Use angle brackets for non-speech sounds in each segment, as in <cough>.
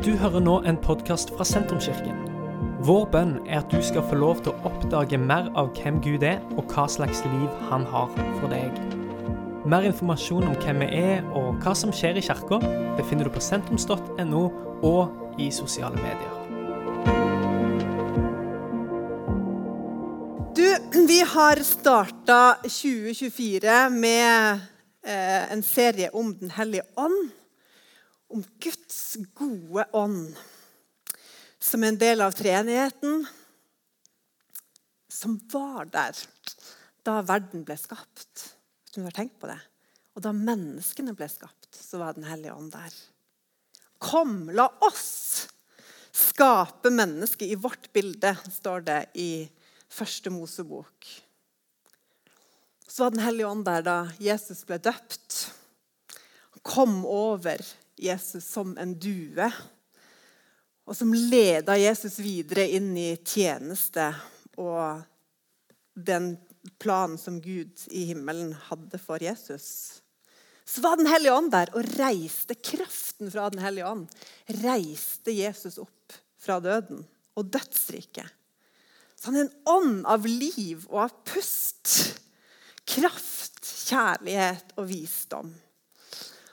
Du hører nå en podkast fra Sentrumskirken. Vår bønn er at du skal få lov til å oppdage mer av hvem Gud er, og hva slags liv han har for deg. Mer informasjon om hvem vi er og hva som skjer i kirka, befinner du på sentrums.no og i sosiale medier. Du, vi har starta 2024 med eh, en serie om Den hellige ånd. Om Guds gode ånd. Som en del av treenigheten. Som var der da verden ble skapt. Du har tenkt på det. Og da menneskene ble skapt, så var Den hellige ånd der. Kom, la oss skape mennesket i vårt bilde, står det i første Mosebok. Så var Den hellige ånd der da Jesus ble døpt. Kom over Jesus som en due, og som leda Jesus videre inn i tjeneste og den planen som Gud i himmelen hadde for Jesus. Så var Den hellige ånd der og reiste kraften fra Den hellige ånd. Reiste Jesus opp fra døden og dødsriket. Så han er en ånd av liv og av pust. Kraft, kjærlighet og visdom.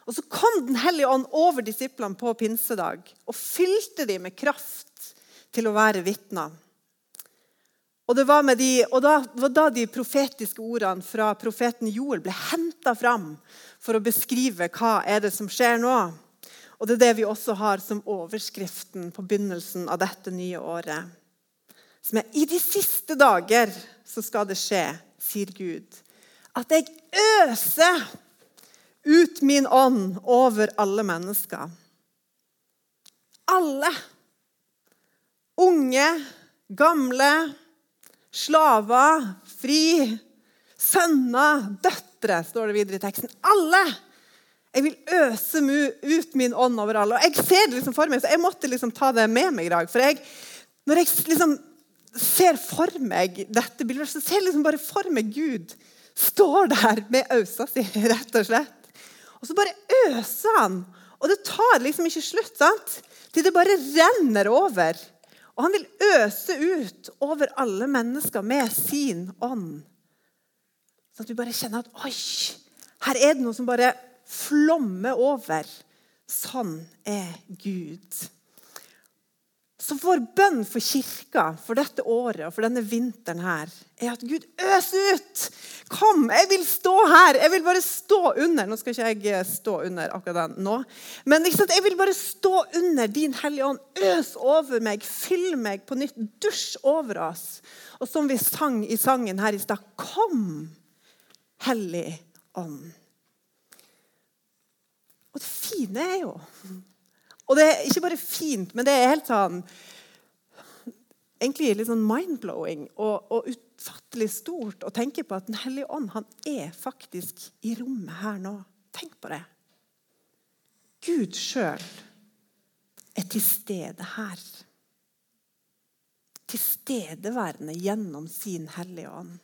Og Så kom Den hellige ånd over disiplene på pinsedag og fylte dem med kraft til å være vitner. Og det var, de, og da, var da de profetiske ordene fra profeten Joel ble henta fram for å beskrive hva er det som skjer nå. Og Det er det vi også har som overskriften på begynnelsen av dette nye året. Som er I de siste dager så skal det skje, sier Gud, at jeg øser ut min ånd over alle mennesker. Alle. Unge, gamle, slaver, fri, sønner, døtre, står det videre i teksten. Alle. Jeg vil øse ut min ånd over alle. Og Jeg ser det liksom for meg, så jeg måtte liksom ta det med meg i dag. For jeg, når jeg liksom ser for meg dette bildet, så ser jeg liksom bare for meg Gud står der med ausa si, <laughs> rett og slett. Og så bare øser han. Og det tar liksom ikke slutt. sant? Til det bare renner over. Og han vil øse ut over alle mennesker med sin ånd. Sånn at vi bare kjenner at oi, her er det noe som bare flommer over. Sånn er Gud. Så vår bønn for kirka for dette året og for denne vinteren her, er at Gud øser ut. Kom, jeg vil stå her. Jeg vil bare stå under. Nå skal ikke jeg eh, stå under akkurat den nå. Men jeg vil bare stå under Din Hellige Ånd. Øs over meg. Fyll meg på nytt. Dusj over oss. Og som vi sang i sangen her i stad, kom, Hellig Ånd. Og det fine er jo og det er ikke bare fint, men det er helt sånn Egentlig litt sånn mind-blowing og, og, utfattelig stort å tenke på at Den hellige ånd han er faktisk i rommet her nå. Tenk på det. Gud sjøl er til stede her. Tilstedeværende gjennom sin hellige ånd.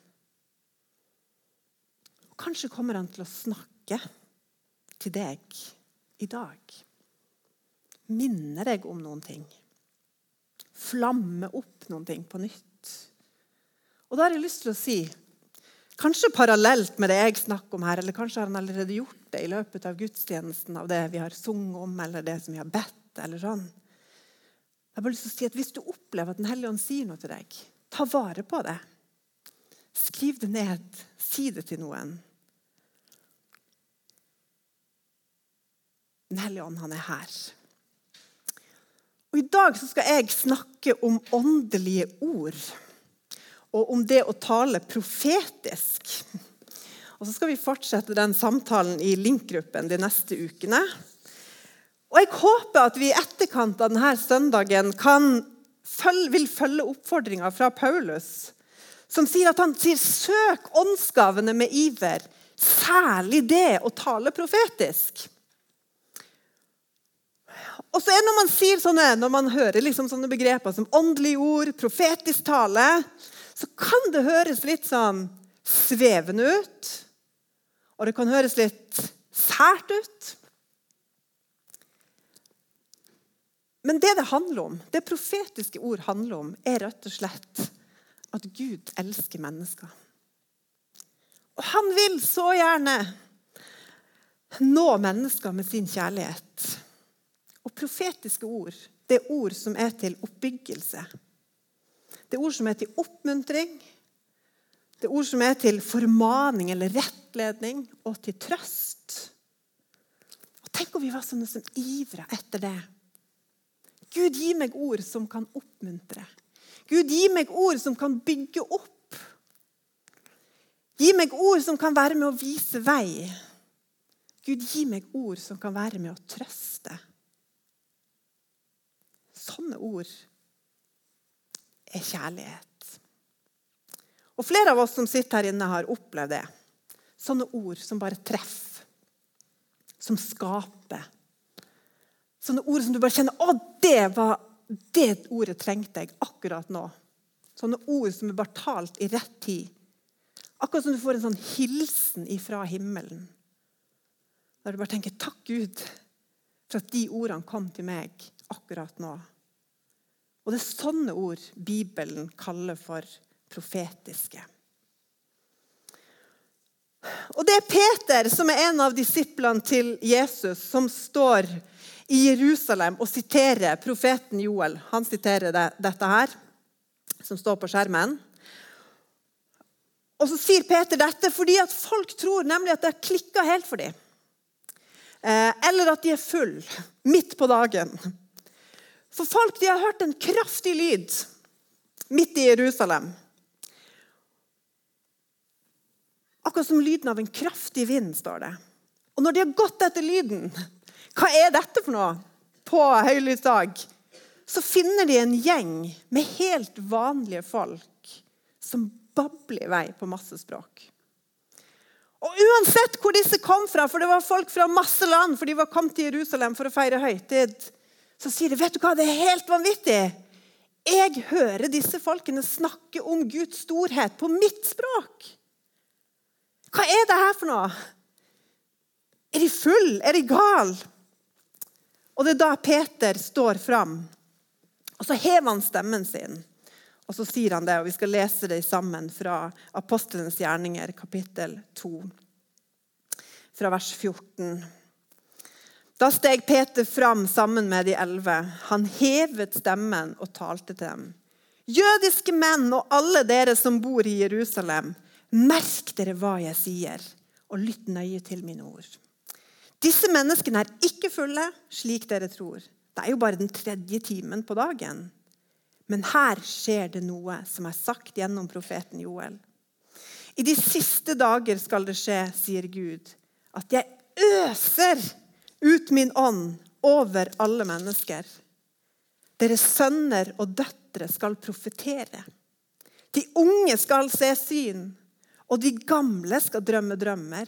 Kanskje kommer han til å snakke til deg i dag minne deg om noen ting. Flamme opp noen ting på nytt. Og da har jeg lyst til å si, kanskje parallelt med det jeg snakker om her, eller kanskje har han allerede gjort det i løpet av gudstjenesten, av det vi har sunget om, eller det som vi har bedt, eller sånn. Jeg har bare lyst til å si at Hvis du opplever at Den hellige ånd sier noe til deg, ta vare på det. Skriv det ned. Si det til noen. Den hellige ånd, han er her. Og I dag skal jeg snakke om åndelige ord og om det å tale profetisk. Og Så skal vi fortsette den samtalen i Link-gruppen de neste ukene. Og Jeg håper at vi i etterkant av denne søndagen kan, vil følge oppfordringa fra Paulus, som sier at han sier 'søk åndsgavene med iver', særlig det å tale profetisk. Og så er Når man sier sånne, når man hører liksom sånne begreper som åndelige ord, profetisk tale, så kan det høres litt sånn svevende ut. Og det kan høres litt sært ut. Men det det handler om, det profetiske ord handler om, er rett og slett at Gud elsker mennesker. Og han vil så gjerne nå mennesker med sin kjærlighet. Og profetiske ord, det er ord som er til oppbyggelse. Det er ord som er til oppmuntring. Det er ord som er til formaning eller rettledning og til trøst. Og Tenk om vi var sånne som ivra etter det. Gud, gi meg ord som kan oppmuntre. Gud, gi meg ord som kan bygge opp. Gi meg ord som kan være med å vise vei. Gud, gi meg ord som kan være med å trøste. Sånne ord er kjærlighet. Og Flere av oss som sitter her inne, har opplevd det. Sånne ord som bare treffer. Som skaper. Sånne ord som du bare kjenner Å, det var det ordet trengte jeg akkurat nå. Sånne ord som er bare talt i rett tid. Akkurat som du får en sånn hilsen ifra himmelen. Der du bare tenker 'Takk, Gud, for at de ordene kom til meg akkurat nå'. Og Det er sånne ord Bibelen kaller for profetiske. Og Det er Peter, som er en av disiplene til Jesus, som står i Jerusalem og siterer profeten Joel. Han siterer det, dette her, som står på skjermen. Og så sier Peter dette fordi at folk tror nemlig at det har klikka helt for dem. Eh, eller at de er full midt på dagen. For folk de har hørt en kraftig lyd midt i Jerusalem. Akkurat som lyden av en kraftig vind, står det. Og når de har gått etter lyden, hva er dette for noe? På høylysdag så finner de en gjeng med helt vanlige folk som babler i vei på masse språk. Og uansett hvor disse kom fra, for det var folk fra masse land, for de var kommet til Jerusalem for å feire høytid, så sier de vet du hva, det er helt vanvittig. Jeg hører disse folkene snakke om Guds storhet på mitt språk. Hva er det her for noe? Er de full? Er de gal? Og det er da Peter står fram. Og så hever han stemmen sin. Og så sier han det, og vi skal lese det sammen fra Apostelens gjerninger, kapittel 2, fra vers 14. Da steg Peter fram sammen med de elleve. Han hevet stemmen og talte til dem. Jødiske menn og alle dere som bor i Jerusalem, merk dere hva jeg sier, og lytt nøye til mine ord. Disse menneskene er ikke fulle, slik dere tror. Det er jo bare den tredje timen på dagen. Men her skjer det noe som er sagt gjennom profeten Joel. I de siste dager skal det skje, sier Gud, at jeg øser ut min ånd over alle mennesker. Deres sønner og døtre skal profetere. De unge skal se syn, og de gamle skal drømme drømmer.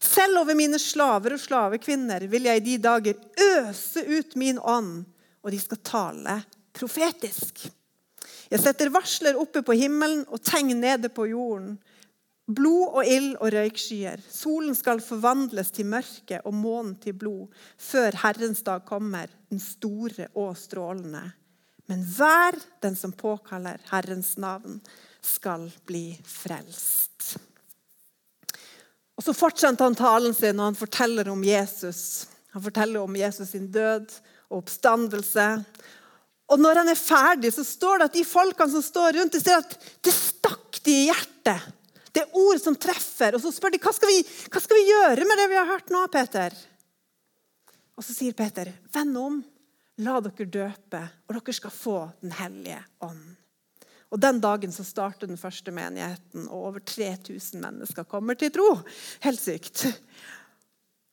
Selv over mine slaver og slavekvinner vil jeg i de dager øse ut min ånd, og de skal tale profetisk. Jeg setter varsler oppe på himmelen og tegn nede på jorden. Blod og ild og røykskyer. Solen skal forvandles til mørke og månen til blod før Herrens dag kommer, den store og strålende. Men hver den som påkaller Herrens navn, skal bli frelst. Og Så fortsetter han talen sin og han forteller om Jesus. Han forteller om Jesus sin død og oppstandelse. Og når han er ferdig, så står det at de folkene som står rundt, det, at det stakk de i hjertet. Det er ord som treffer. Og så spør de hva skal, vi, hva skal vi gjøre med det vi har hørt nå, Peter? Og så sier Peter, vend om, la dere døpe, og dere skal få Den hellige ånd. Og Den dagen så starter den første menigheten, og over 3000 mennesker kommer til tro. Helt sykt.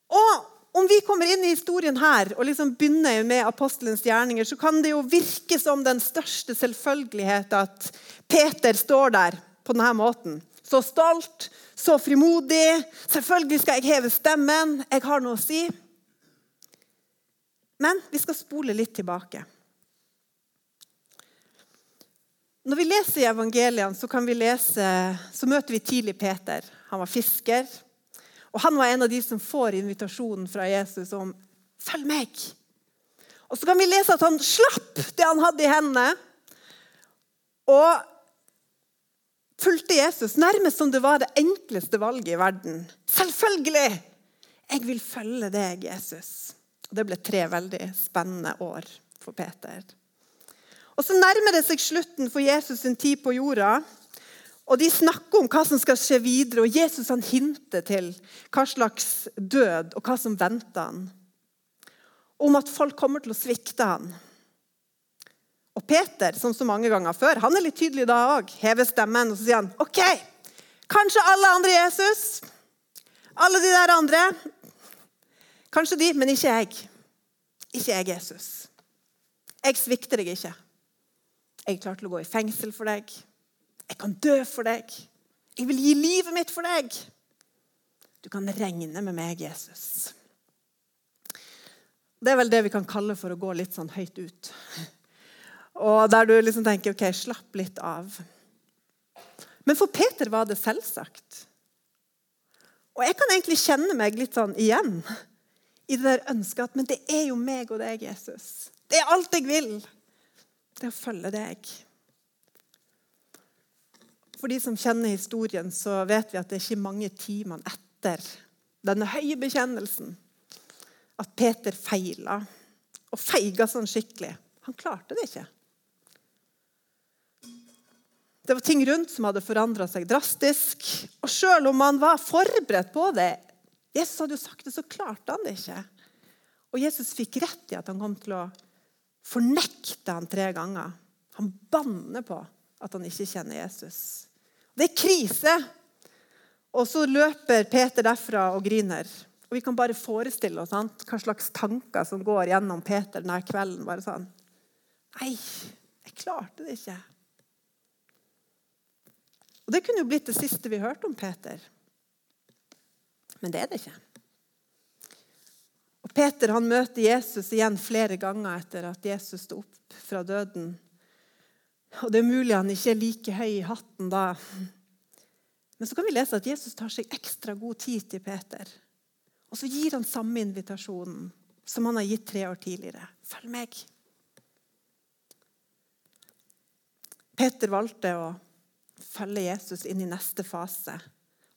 Og om vi kommer inn i historien her og liksom begynner med apostelens gjerninger, så kan det jo virke som den største selvfølgelighet at Peter står der på denne måten. Så stolt, så frimodig. Selvfølgelig skal jeg heve stemmen. Jeg har noe å si. Men vi skal spole litt tilbake. Når vi leser i evangeliene, så, lese, så møter vi tidlig Peter. Han var fisker. Og han var en av de som får invitasjonen fra Jesus om 'følg meg'. Og så kan vi lese at han slapp det han hadde i hendene, og fulgte Jesus nærmest som det var det enkleste valget i verden. Selvfølgelig! Jeg vil følge deg, Jesus. Og Det ble tre veldig spennende år for Peter. Og Så nærmer det seg slutten for Jesus sin tid på jorda. Og De snakker om hva som skal skje videre, og Jesus han hinter til hva slags død og hva som venter han. Om at folk kommer til å svikte han. Og Peter, som så mange ganger før, han er litt tydelig da òg. Hever stemmen og så sier han, OK, kanskje alle andre Jesus. Alle de der andre. Kanskje de, men ikke jeg. Ikke jeg, Jesus. Jeg svikter deg ikke. Jeg er klar til å gå i fengsel for deg. Jeg kan dø for deg. Jeg vil gi livet mitt for deg. Du kan regne med meg, Jesus. Det er vel det vi kan kalle for å gå litt sånn høyt ut. Og der du liksom tenker OK, slapp litt av. Men for Peter var det selvsagt. Og jeg kan egentlig kjenne meg litt sånn igjen i det der ønsket at Men det er jo meg og deg, Jesus. Det er alt jeg vil. Det er å følge deg. For de som kjenner historien, så vet vi at det er ikke mange timene etter denne høye bekjennelsen at Peter feila. Og feiga sånn skikkelig. Han klarte det ikke. Det var ting rundt som hadde forandra seg drastisk. Og selv om han var forberedt på det Jesus hadde jo sagt det, så klarte han det ikke. Og Jesus fikk rett i at han kom til å fornekte han tre ganger. Han banner på at han ikke kjenner Jesus. Det er krise. Og så løper Peter derfra og griner. Og Vi kan bare forestille oss sant? hva slags tanker som går gjennom Peter denne kvelden. bare sånn, Nei, jeg klarte det ikke. Og Det kunne jo blitt det siste vi hørte om Peter. Men det er det ikke. Og Peter han møter Jesus igjen flere ganger etter at Jesus sto opp fra døden. Og Det er mulig han ikke er like høy i hatten da. Men så kan vi lese at Jesus tar seg ekstra god tid til Peter. Og så gir han samme invitasjonen som han har gitt tre år tidligere. Følg meg. Peter valgte å følge Jesus inn i neste fase.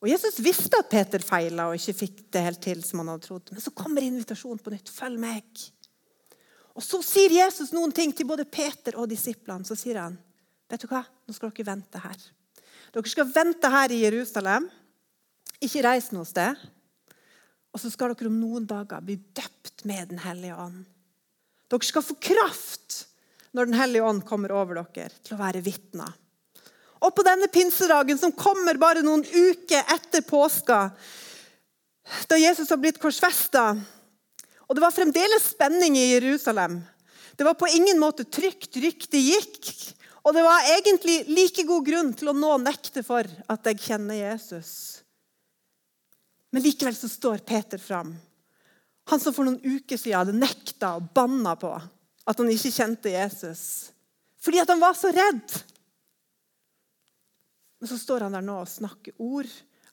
Og Jesus visste at Peter feila og ikke fikk det helt til som han hadde trodd. Men så kommer invitasjonen på nytt. Følg meg. Og så sier Jesus noen ting til både Peter og disiplene. Så sier han, vet du hva, nå skal dere vente her. Dere skal vente her i Jerusalem. Ikke reis noe sted. Og så skal dere om noen dager bli døpt med Den hellige ånd. Dere skal få kraft når Den hellige ånd kommer over dere, til å være vitner. Og på denne pinsedagen, som kommer bare noen uker etter påska, da Jesus har blitt korsfesta Og det var fremdeles spenning i Jerusalem. Det var på ingen måte trygt. Ryktet gikk. Og det var egentlig like god grunn til å nå nekte for at jeg kjenner Jesus. Men likevel så står Peter fram. Han som for noen uker siden hadde nekta og banna på at han ikke kjente Jesus. Fordi at han var så redd. Men så står han der nå og snakker ord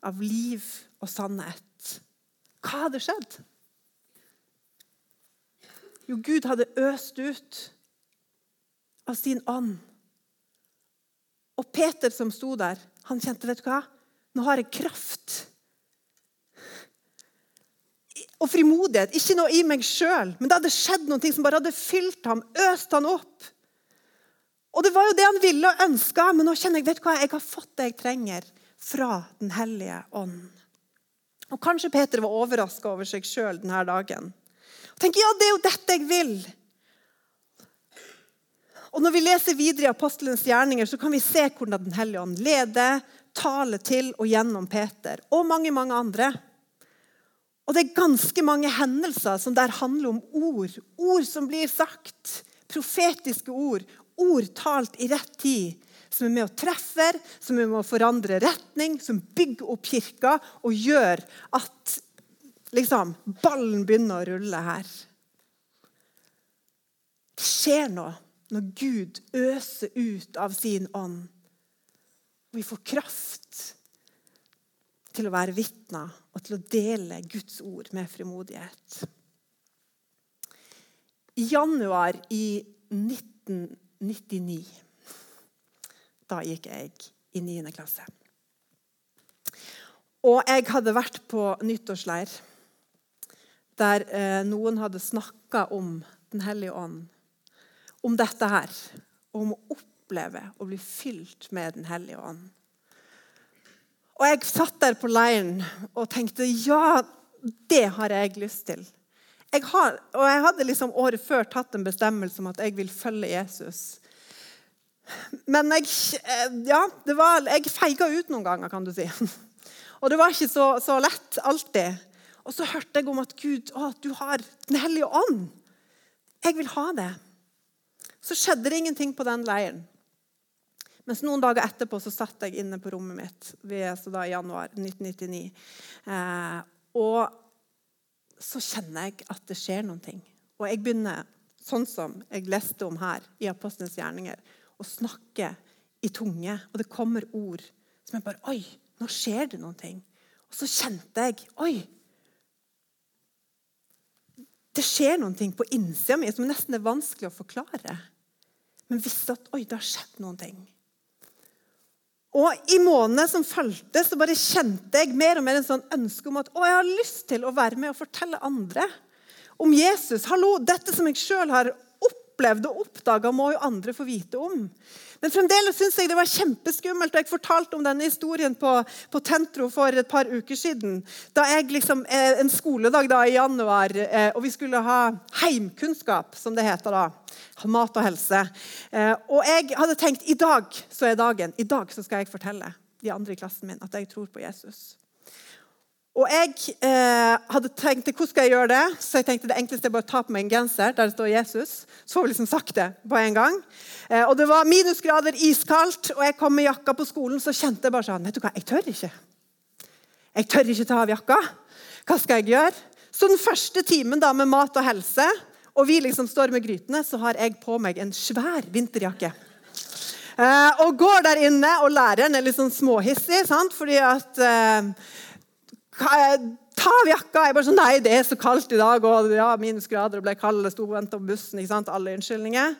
av liv og sannhet. Hva hadde skjedd? Jo, Gud hadde øst ut av sin ånd. Og Peter som sto der, han kjente vet du hva? Nå har jeg kraft og frimodighet. Ikke noe i meg sjøl, men det hadde skjedd noe som bare hadde fylt ham, øst han opp. Og Det var jo det han ville og ønska, men nå kjenner jeg vet du hva, jeg har fått det jeg trenger fra Den hellige ånd. Og Kanskje Peter var overraska over seg sjøl denne dagen. Og tenker, ja, det er jo dette jeg vil. Og Når vi leser videre i apostelens gjerninger, så kan vi se hvordan Den hellige ånd leder, taler til og gjennom Peter og mange, mange andre. Og det er ganske mange hendelser som der handler om ord. Ord som blir sagt. Profetiske ord. Ord talt i rett tid. Som er med å treffe, som er med å forandre retning, som bygger opp kirka og gjør at liksom, ballen begynner å rulle her. Det skjer noe når Gud øser ut av sin ånd. Og vi får kraft til å være vitner og til å dele Guds ord med frimodighet. i januar i 1999. Da gikk jeg i 9. klasse. Og jeg hadde vært på nyttårsleir der eh, noen hadde snakka om Den hellige ånd. Om dette her. Om å oppleve å bli fylt med Den hellige ånd. Og jeg satt der på leiren og tenkte ja, det har jeg lyst til. Jeg har, og jeg hadde liksom året før tatt en bestemmelse om at jeg vil følge Jesus. Men jeg, Ja, det var, jeg feiga ut noen ganger, kan du si. <laughs> Og det var ikke så, så lett alltid. Og så hørte jeg om at Gud, å, du har Den hellige ånd. Jeg vil ha det. Så skjedde det ingenting på den leiren. Mens noen dager etterpå så satt jeg inne på rommet mitt ved, så da i januar 1999. Eh, og så kjenner jeg at det skjer noen ting. Og jeg begynner, sånn som jeg leste om her i Apostlenes gjerninger, å snakke i tunge. Og det kommer ord som jeg bare Oi, nå skjer det noen ting. Og så kjente jeg Oi! Det skjer noen ting på innsida mi som nesten er vanskelig å forklare. Men visste at oi, det har skjedd noen ting. Og I månedene som fulgte, så bare kjente jeg mer og mer en sånn ønske om at å, jeg har lyst til å være med og fortelle andre om Jesus. Hallo, Dette som jeg sjøl har opplevd og oppdaga, må jo andre få vite om. Men fremdeles syns jeg det var kjempeskummelt. og Jeg fortalte om denne historien på, på Tentro for et par uker siden. Da jeg liksom, eh, En skoledag da i januar, eh, og vi skulle ha heimkunnskap, som det heter da. Mat og helse. Eh, og jeg hadde tenkt i dag så er dagen. I dag så skal jeg fortelle de andre i klassen min at jeg tror på Jesus. Og jeg eh, hadde tenkt hvordan skal jeg gjøre det? Så jeg tenkte det enkleste er bare å ta på meg en genser der det står Jesus. Så får vi liksom sagt det på en gang. Eh, og det var minusgrader, iskaldt, og jeg kom med jakka på skolen. Så kjente jeg bare sånn Vet du hva, jeg tør ikke. Jeg tør ikke ta av jakka. Hva skal jeg gjøre? Så den første timen da med mat og helse, og vi liksom står med grytene, så har jeg på meg en svær vinterjakke. Eh, og går der inne, og læreren er litt sånn småhissig, sant? fordi at eh, Ta av jakka! Jeg bare sånn, Nei, det er så kaldt i dag. og ja, Minusgrader og ble kald, sto og venta på bussen. ikke sant? Alle unnskyldninger.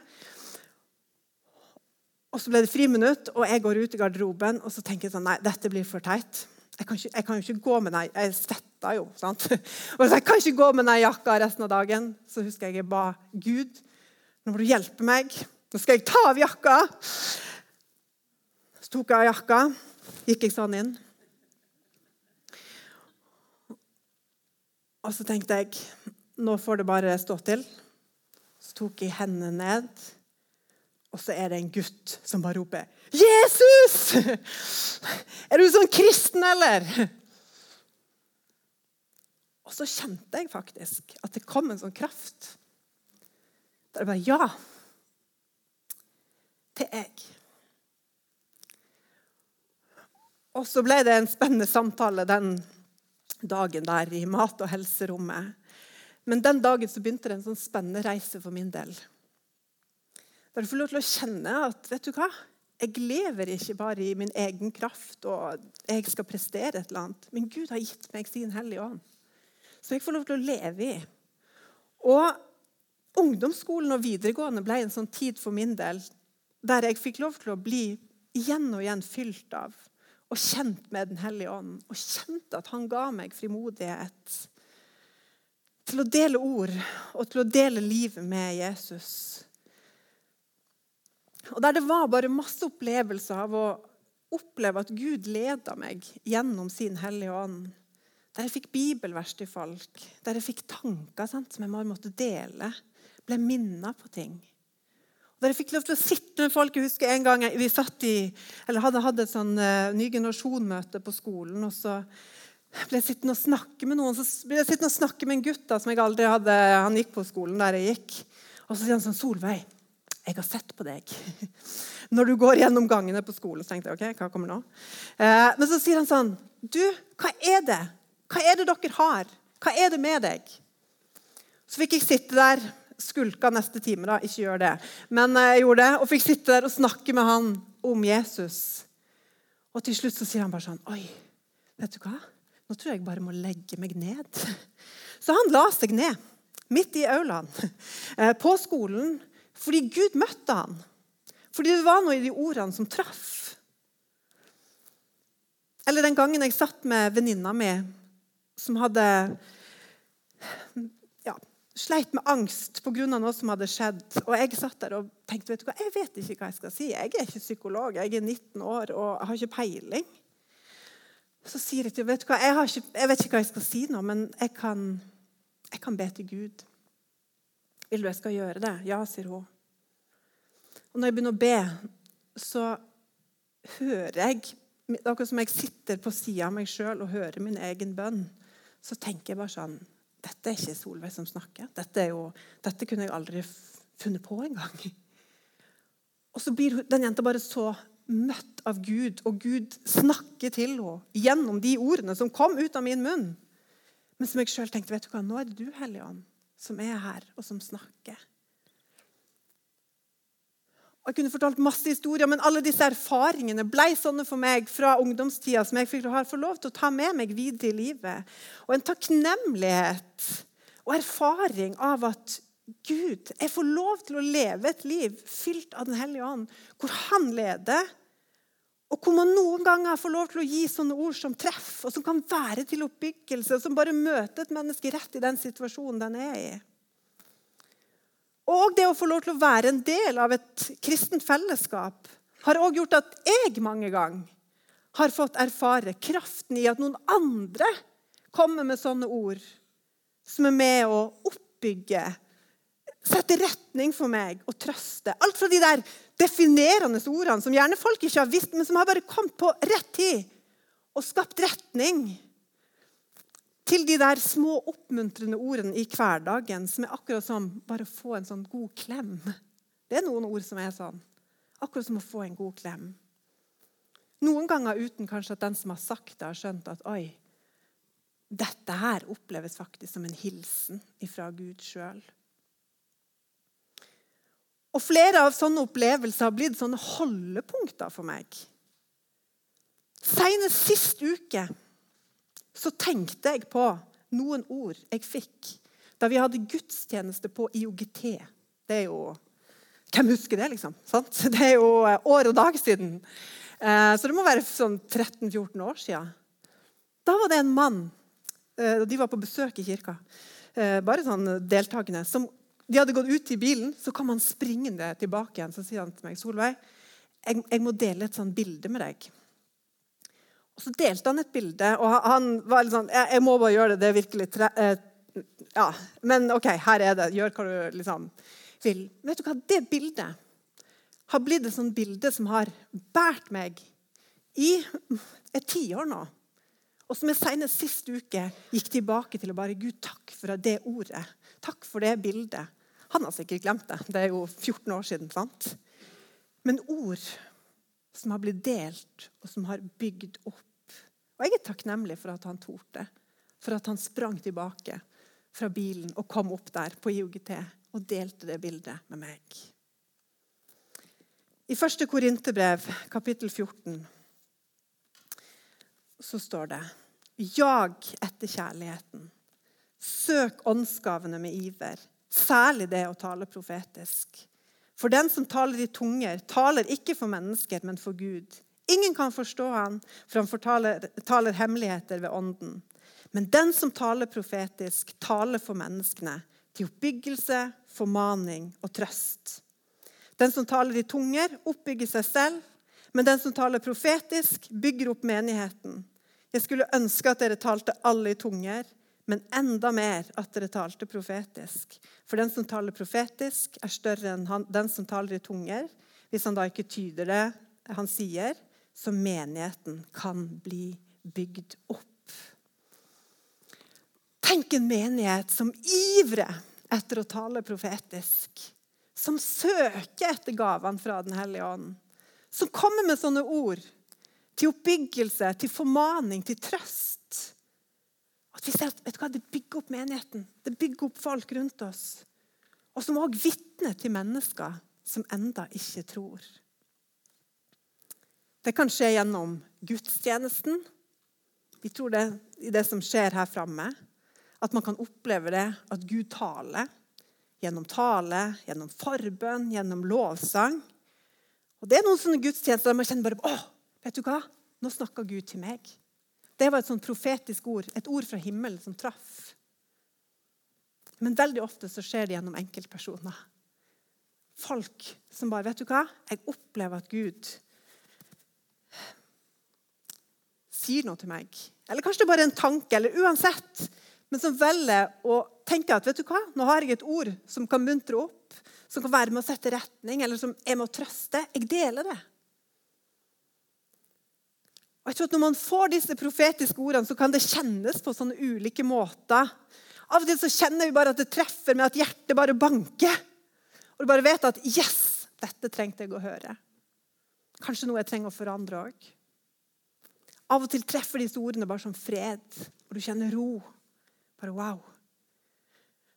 Og Så ble det friminutt, og jeg går ut i garderoben og så tenker jeg sånn, nei, dette blir for teit. Jeg kan, ikke, jeg kan jo ikke gå med den Jeg svetta jo. sant? <laughs> Og så Jeg kan ikke gå med den jakka resten av dagen. Så husker jeg jeg ba Gud, nå må du hjelpe meg. Nå skal jeg ta av jakka. Så tok jeg av jakka. Gikk jeg sånn inn. Og så tenkte jeg nå får det bare stå til. Så tok jeg hendene ned, og så er det en gutt som bare roper 'Jesus! Er du sånn kristen, eller?' Og så kjente jeg faktisk at det kom en sånn kraft. Der jeg bare Ja, er jeg. Og så ble det en spennende samtale den dagen der i mat- og helserommet. Men den dagen så begynte det en sånn spennende reise for min del. Der du får lov til å kjenne at vet du hva? Jeg lever ikke bare i min egen kraft og jeg skal prestere et eller annet. Men Gud har gitt meg sin Hellige Ånd. Så jeg får lov til å leve i. Og ungdomsskolen og videregående ble en sånn tid for min del der jeg fikk lov til å bli igjen og igjen fylt av og kjent med Den hellige ånd. Og kjente at han ga meg frimodighet til å dele ord og til å dele livet med Jesus. Og Der det var bare masse opplevelser av å oppleve at Gud leda meg gjennom sin Hellige Ånd. Der jeg fikk bibelvers til folk, der jeg fikk tanker sant, som jeg måtte dele. Ble minna på ting. Der jeg fikk lov til å sitte med folk. Jeg husker en gang vi satt i, eller hadde hatt et sånn uh, ny generasjon-møte på skolen. og så ble jeg sittende og snakke med noen, så ble jeg sittende og snakke med en gutt da, som jeg aldri hadde, han gikk på skolen der jeg gikk. Og så sier han sånn 'Solveig, jeg har sett på deg.' <laughs> Når du går gjennom gangene på skolen, så tenkte jeg ok, hva kommer nå? Eh, men så sier han sånn 'Du, hva er det? Hva er det dere har? Hva er det med deg?' Så fikk jeg sitte der skulka neste time. da, Ikke gjør det. Men jeg gjorde det, og fikk sitte der og snakke med han om Jesus. Og til slutt så sier han bare sånn Oi, vet du hva? Nå tror jeg bare må legge meg ned. <laughs> Så han la seg ned. midt i aulaen, <laughs> eh, på skolen, fordi Gud møtte han. Fordi det var noe i de ordene som traff. Eller den gangen jeg satt med venninna mi som hadde sleit med angst pga. noe som hadde skjedd. Og jeg satt der og tenkte vet du hva, jeg vet ikke hva jeg skal si. Jeg er ikke psykolog, jeg er 19 år og jeg har ikke peiling. Så sier jeg til vet du hva, jeg, ikke, jeg vet ikke hva jeg skal si nå, men jeg kan, jeg kan be til Gud. Vil du jeg skal gjøre det? Ja, sier hun. Og når jeg begynner å be, så hører jeg Akkurat som jeg sitter på sida av meg sjøl og hører min egen bønn, så tenker jeg bare sånn Dette er ikke Solveig som snakker. Dette, jo, dette kunne jeg aldri funnet på engang. Og så blir den jenta bare så møtt av Gud, og Gud snakker til henne gjennom de ordene som kom ut av min munn. Men som jeg sjøl tenkte vet du hva, nå er det du, Hellige Ånd, som er her, og som snakker. Jeg kunne fortalt masse historier, men alle disse erfaringene ble sånne for meg fra ungdomstida som jeg fikk få lov til å ta med meg videre i livet. Og en takknemlighet og erfaring av at Gud, jeg får lov til å leve et liv fylt av Den hellige ånd, hvor Han leder, og hvor man noen ganger får lov til å gi sånne ord som treff, og som kan være til oppbyggelse, og som bare møter et menneske rett i den situasjonen den er i. Og det å få lov til å være en del av et kristent fellesskap har også gjort at jeg mange ganger har fått erfare kraften i at noen andre kommer med sånne ord som er med å oppbygge, sette retning for meg og trøste. Alt fra de der definerende ordene som gjerne folk ikke har visst, men som har bare kommet på rett tid og skapt retning til de der små oppmuntrende ordene i hverdagen som er akkurat som bare å få en sånn god klem. Det er noen ord som er sånn. Akkurat som å få en god klem. Noen ganger uten kanskje at den som har sagt det, har skjønt at oi, dette her oppleves faktisk som en hilsen fra Gud sjøl. Og flere av sånne opplevelser har blitt sånne holdepunkter for meg. Senest sist uke så tenkte jeg på noen ord jeg fikk da vi hadde gudstjeneste på IOGT. Det er jo Hvem husker det, liksom? Sant? <laughs> Det er jo eh, år og dag siden. Eh, så det må være sånn 13-14 år siden. Da var det en mann, eh, de var på besøk i kirka, bare sånn deltakende, som de hadde gått ut i bilen, så kom han springende tilbake igjen. Så sier han til meg, 'Solveig, jeg, jeg må dele et sånt bilde med deg.' Og Så delte han et bilde, og han var litt sånn Jeg, må bare gjøre det. Det er virkelig tre, eh, Ja, men OK, her er det. Gjør hva du liksom vil. Vet du hva? Det bildet har blitt et sånt bilde som har båret meg i et tiår nå. Og som jeg senest sist uke gikk tilbake til å bare Gud, takk for det ordet. Takk for det bildet. Han har sikkert glemt det. Det er jo 14 år siden. sant? Men ord som har blitt delt, og som har bygd opp. Og jeg er takknemlig for at han torde. For at han sprang tilbake fra bilen og kom opp der på IOGT og delte det bildet med meg. I første Korinterbrev, kapittel 14, så står det Jag etter kjærligheten. Søk åndsgavene med iver, særlig det å tale profetisk. For den som taler i tunger, taler ikke for mennesker, men for Gud. Ingen kan forstå han, for han fortaler, taler hemmeligheter ved ånden. Men den som taler profetisk, taler for menneskene, til oppbyggelse, formaning og trøst. Den som taler i tunger, oppbygger seg selv, men den som taler profetisk, bygger opp menigheten. Jeg skulle ønske at dere talte alle i tunger, men enda mer at dere talte profetisk. For den som taler profetisk, er større enn den som taler i tunger. Hvis han da ikke tyder det han sier, så menigheten kan bli bygd opp. Tenk en menighet som ivrer etter å tale profetisk. Som søker etter gavene fra Den hellige ånd. Som kommer med sånne ord til oppbyggelse, til formaning, til trøst. At vi ser at vet du hva, det bygger opp menigheten. Det bygger opp folk rundt oss. Og som òg vitner til mennesker som enda ikke tror. Det kan skje gjennom gudstjenesten. Vi tror det i det som skjer her framme. At man kan oppleve det, at Gud taler gjennom tale, gjennom forbønn, gjennom lovsang. Og Det er noen sånne gudstjenester der man kjenner bare Å, vet du hva? Nå snakker Gud til meg. Det var et sånn profetisk ord, et ord fra himmelen som traff. Men veldig ofte så skjer det gjennom enkeltpersoner. Folk som bare Vet du hva? Jeg opplever at Gud sier noe til meg. Eller kanskje det er bare en tanke, eller uansett. Men som velger å tenke at vet du hva? nå har jeg et ord som kan muntre opp, som kan være med å sette retning, eller som er med å trøste. Jeg deler det. Og jeg tror at Når man får disse profetiske ordene, så kan det kjennes på sånne ulike måter. Av og til så kjenner vi bare at det treffer med at hjertet bare banker. Og du bare vet at 'yes, dette trengte jeg å høre'. Kanskje noe jeg trenger å forandre òg. Av og til treffer disse ordene bare som fred, og du kjenner ro. Bare wow.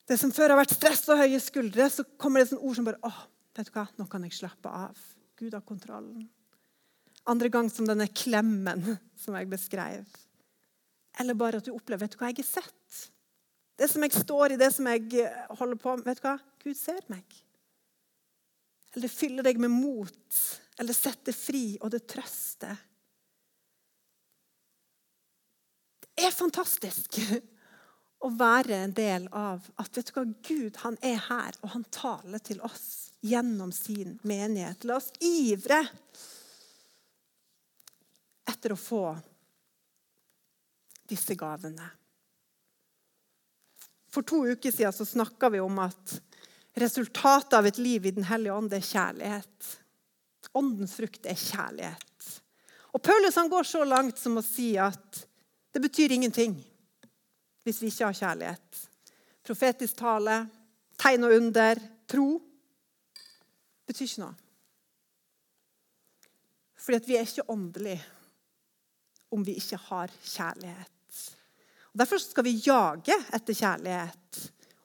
Det som før har vært stress og høye skuldre, så kommer det sånne ord som bare åh, vet du hva, nå kan jeg slappe av. Gud har kontrollen. Andre gang som denne klemmen som jeg beskrev. Eller bare at du opplever vet du hva, jeg er sett. Det som jeg står i, det som jeg holder på med, vet du hva, Gud ser meg. Eller det fyller deg med mot, eller setter fri, og det trøster. Det er fantastisk å være en del av at vet du hva, Gud han er her, og han taler til oss gjennom sin menighet. La oss ivre etter å få disse gavene. For to uker siden så snakka vi om at resultatet av et liv i Den hellige ånd er kjærlighet. Åndens frukt er kjærlighet. Og Paulus han går så langt som å si at det betyr ingenting hvis vi ikke har kjærlighet. Profetisk tale, tegn og under, tro betyr ikke noe. Fordi vi er ikke åndelige om vi ikke har kjærlighet. Og Derfor skal vi jage etter kjærlighet.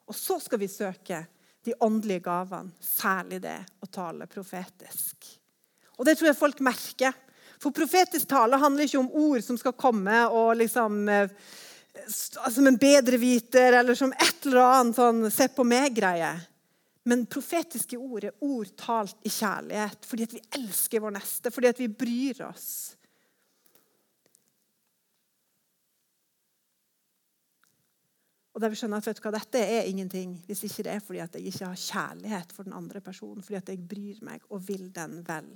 Og så skal vi søke de åndelige gavene, særlig det å tale profetisk. Og Det tror jeg folk merker. For profetisk tale handler ikke om ord som skal komme og liksom eh, Som en bedreviter eller som et eller annet sånn se på meg-greie. Men profetiske ord er ord talt i kjærlighet fordi at vi elsker vår neste, fordi at vi bryr oss. Og der vi skjønner at vet du hva, Dette er ingenting hvis ikke det er fordi at jeg ikke har kjærlighet for den andre personen, fordi at jeg bryr meg og vil den vel.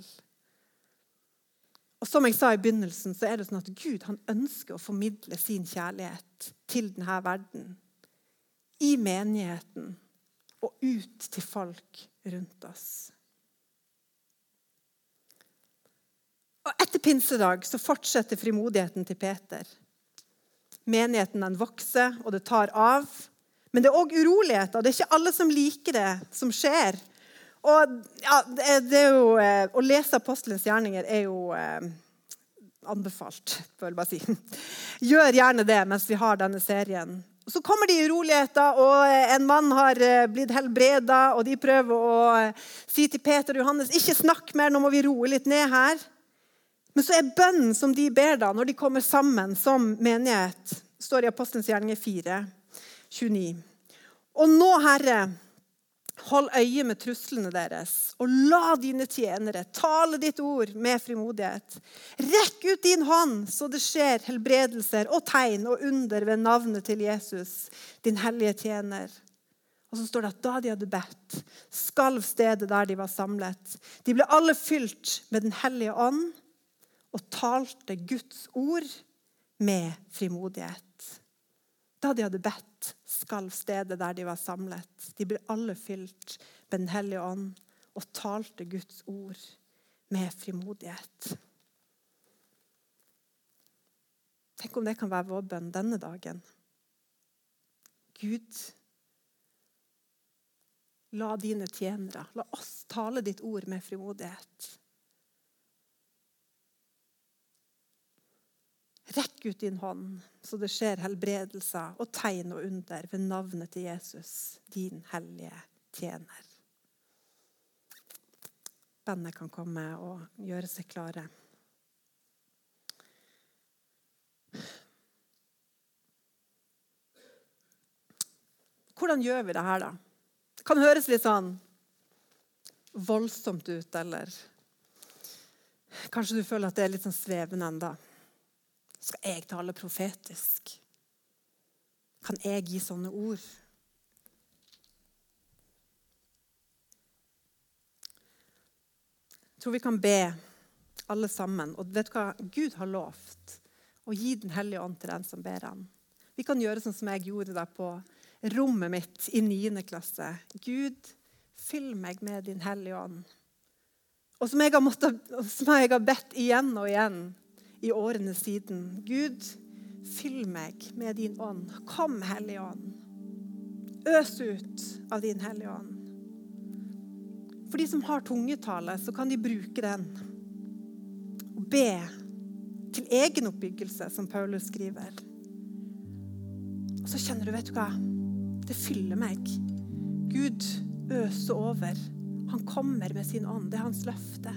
Og som jeg sa i begynnelsen, så er det sånn at Gud han ønsker å formidle sin kjærlighet til denne verden. I menigheten og ut til folk rundt oss. Og Etter pinsedag så fortsetter frimodigheten til Peter. Menigheten den vokser, og det tar av. Men det er òg uroligheter. Det er ikke alle som liker det som skjer. Og ja, det er jo, eh, Å lese apostelens gjerninger er jo eh, anbefalt, får jeg bare si. <laughs> Gjør gjerne det mens vi har denne serien. Så kommer de uroligheter, og eh, en mann har eh, blitt helbreda, og de prøver å si til Peter og Johannes ikke snakk mer, nå må vi roe litt ned her. Men så er bønnen som de ber da, når de kommer sammen som menighet, står i Apostelens gjerninger 4, 29. Og nå, Herre, Hold øye med truslene deres, og la dine tjenere tale ditt ord med frimodighet. Rekk ut din hånd, så det skjer helbredelser og tegn og under ved navnet til Jesus, din hellige tjener. Og så står det at da de hadde bedt, skalv stedet der de var samlet. De ble alle fylt med Den hellige ånd og talte Guds ord med frimodighet. Da de hadde bedt, skalv stedet der de var samlet. De ble alle fylt med Den hellige ånd og talte Guds ord med frimodighet. Tenk om det kan være vår bønn denne dagen. Gud, la dine tjenere, la oss tale ditt ord med frimodighet. Rekk ut din hånd, så det skjer helbredelser og tegn og under ved navnet til Jesus, din hellige tjener. Bandet kan komme og gjøre seg klare. hvordan gjør vi det her, da? Det kan høres litt sånn voldsomt ut, eller kanskje du føler at det er litt sånn svevende enda. Skal jeg tale profetisk? Kan jeg gi sånne ord? Jeg tror vi kan be alle sammen. Og vet du hva? Gud har lovt å gi Den hellige ånd til den som ber han. Vi kan gjøre sånn som jeg gjorde da på rommet mitt i 9. klasse. Gud, fyll meg med Din hellige ånd. Og som jeg har, måttet, som jeg har bedt igjen og igjen i årene siden. Gud, fyll meg med din ånd. Kom, Hellige ånd. Øs ut av din Hellige ånd. For de som har tungetale, så kan de bruke den og be til egen oppbyggelse, som Paulus skriver. Og så kjenner du, vet du hva? Det fyller meg. Gud øser over. Han kommer med sin ånd. Det er hans løfte.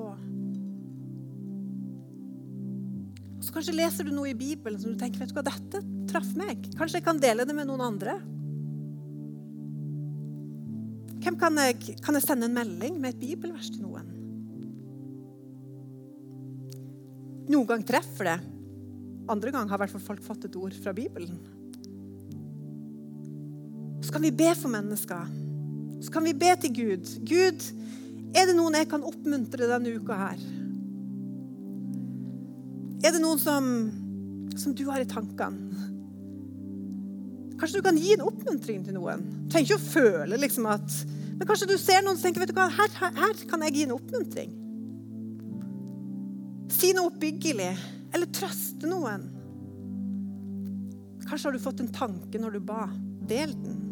På. Og så Kanskje leser du noe i Bibelen som du tenker vet du hva, dette traff meg. Kanskje jeg kan dele det med noen andre. Hvem kan jeg, kan jeg sende en melding med et bibelvers til noen? Noen gang treffer det. Andre gang har i hvert fall folk fått et ord fra Bibelen. Så kan vi be for mennesker. Så kan vi be til Gud. Gud, er det noen jeg kan oppmuntre denne uka her? Er det noen som, som du har i tankene? Kanskje du kan gi en oppmuntring til noen. Du trenger ikke å føle liksom at Men kanskje du ser noen som tenker vet du hva, her, her, her kan jeg gi en oppmuntring. Si noe oppbyggelig. Eller trøste noen. Kanskje har du fått en tanke når du ba. Del den.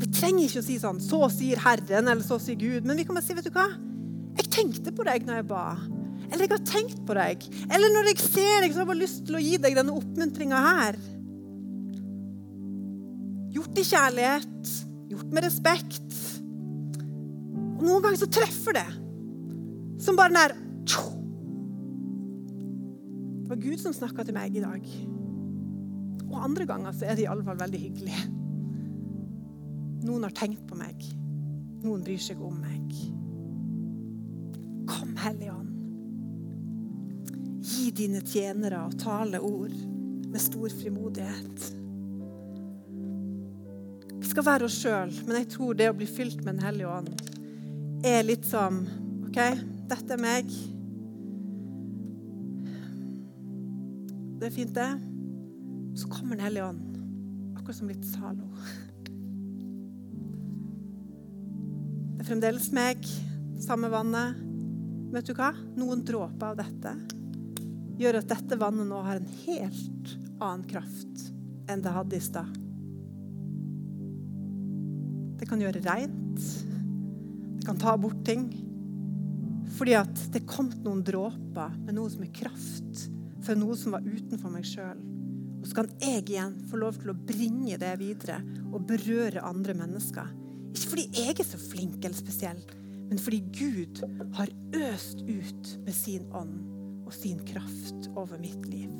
Vi trenger ikke å si sånn 'Så sier Herren', eller 'Så sier Gud'. Men vi kan bare si 'Vet du hva? Jeg tenkte på deg når jeg ba'. Eller 'Jeg har tenkt på deg'. Eller når jeg ser deg, så har jeg bare lyst til å gi deg denne oppmuntringa her. Gjort i kjærlighet, gjort med respekt. Og noen ganger så treffer det. Som bare den der Det var Gud som snakka til meg i dag. Og andre ganger så er det i alle fall veldig hyggelig. Noen har tenkt på meg. Noen bryr seg om meg. Kom, Hellige Ånd. Gi dine tjenere og tale ord med stor frimodighet. Vi skal være oss sjøl, men jeg tror det å bli fylt med Den hellige ånd er litt som OK, dette er meg. Det er fint, det. Så kommer Den hellige ånd, akkurat som litt Zalo. Det er fremdeles meg, samme vannet. Vet du hva? Noen dråper av dette gjør at dette vannet nå har en helt annen kraft enn det hadde i stad. Det kan gjøre reint. Det kan ta bort ting. Fordi at det kom noen dråper med noe som er kraft for noe som var utenfor meg sjøl. Og så kan jeg igjen få lov til å bringe det videre og berøre andre mennesker. Ikke fordi jeg er så flink eller spesiell, men fordi Gud har øst ut med sin ånd og sin kraft over mitt liv.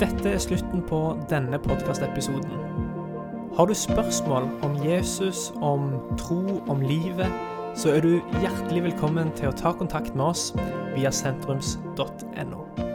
Dette er slutten på denne podkastepisoden. Har du spørsmål om Jesus, om tro, om livet, så er du hjertelig velkommen til å ta kontakt med oss via sentrums.no.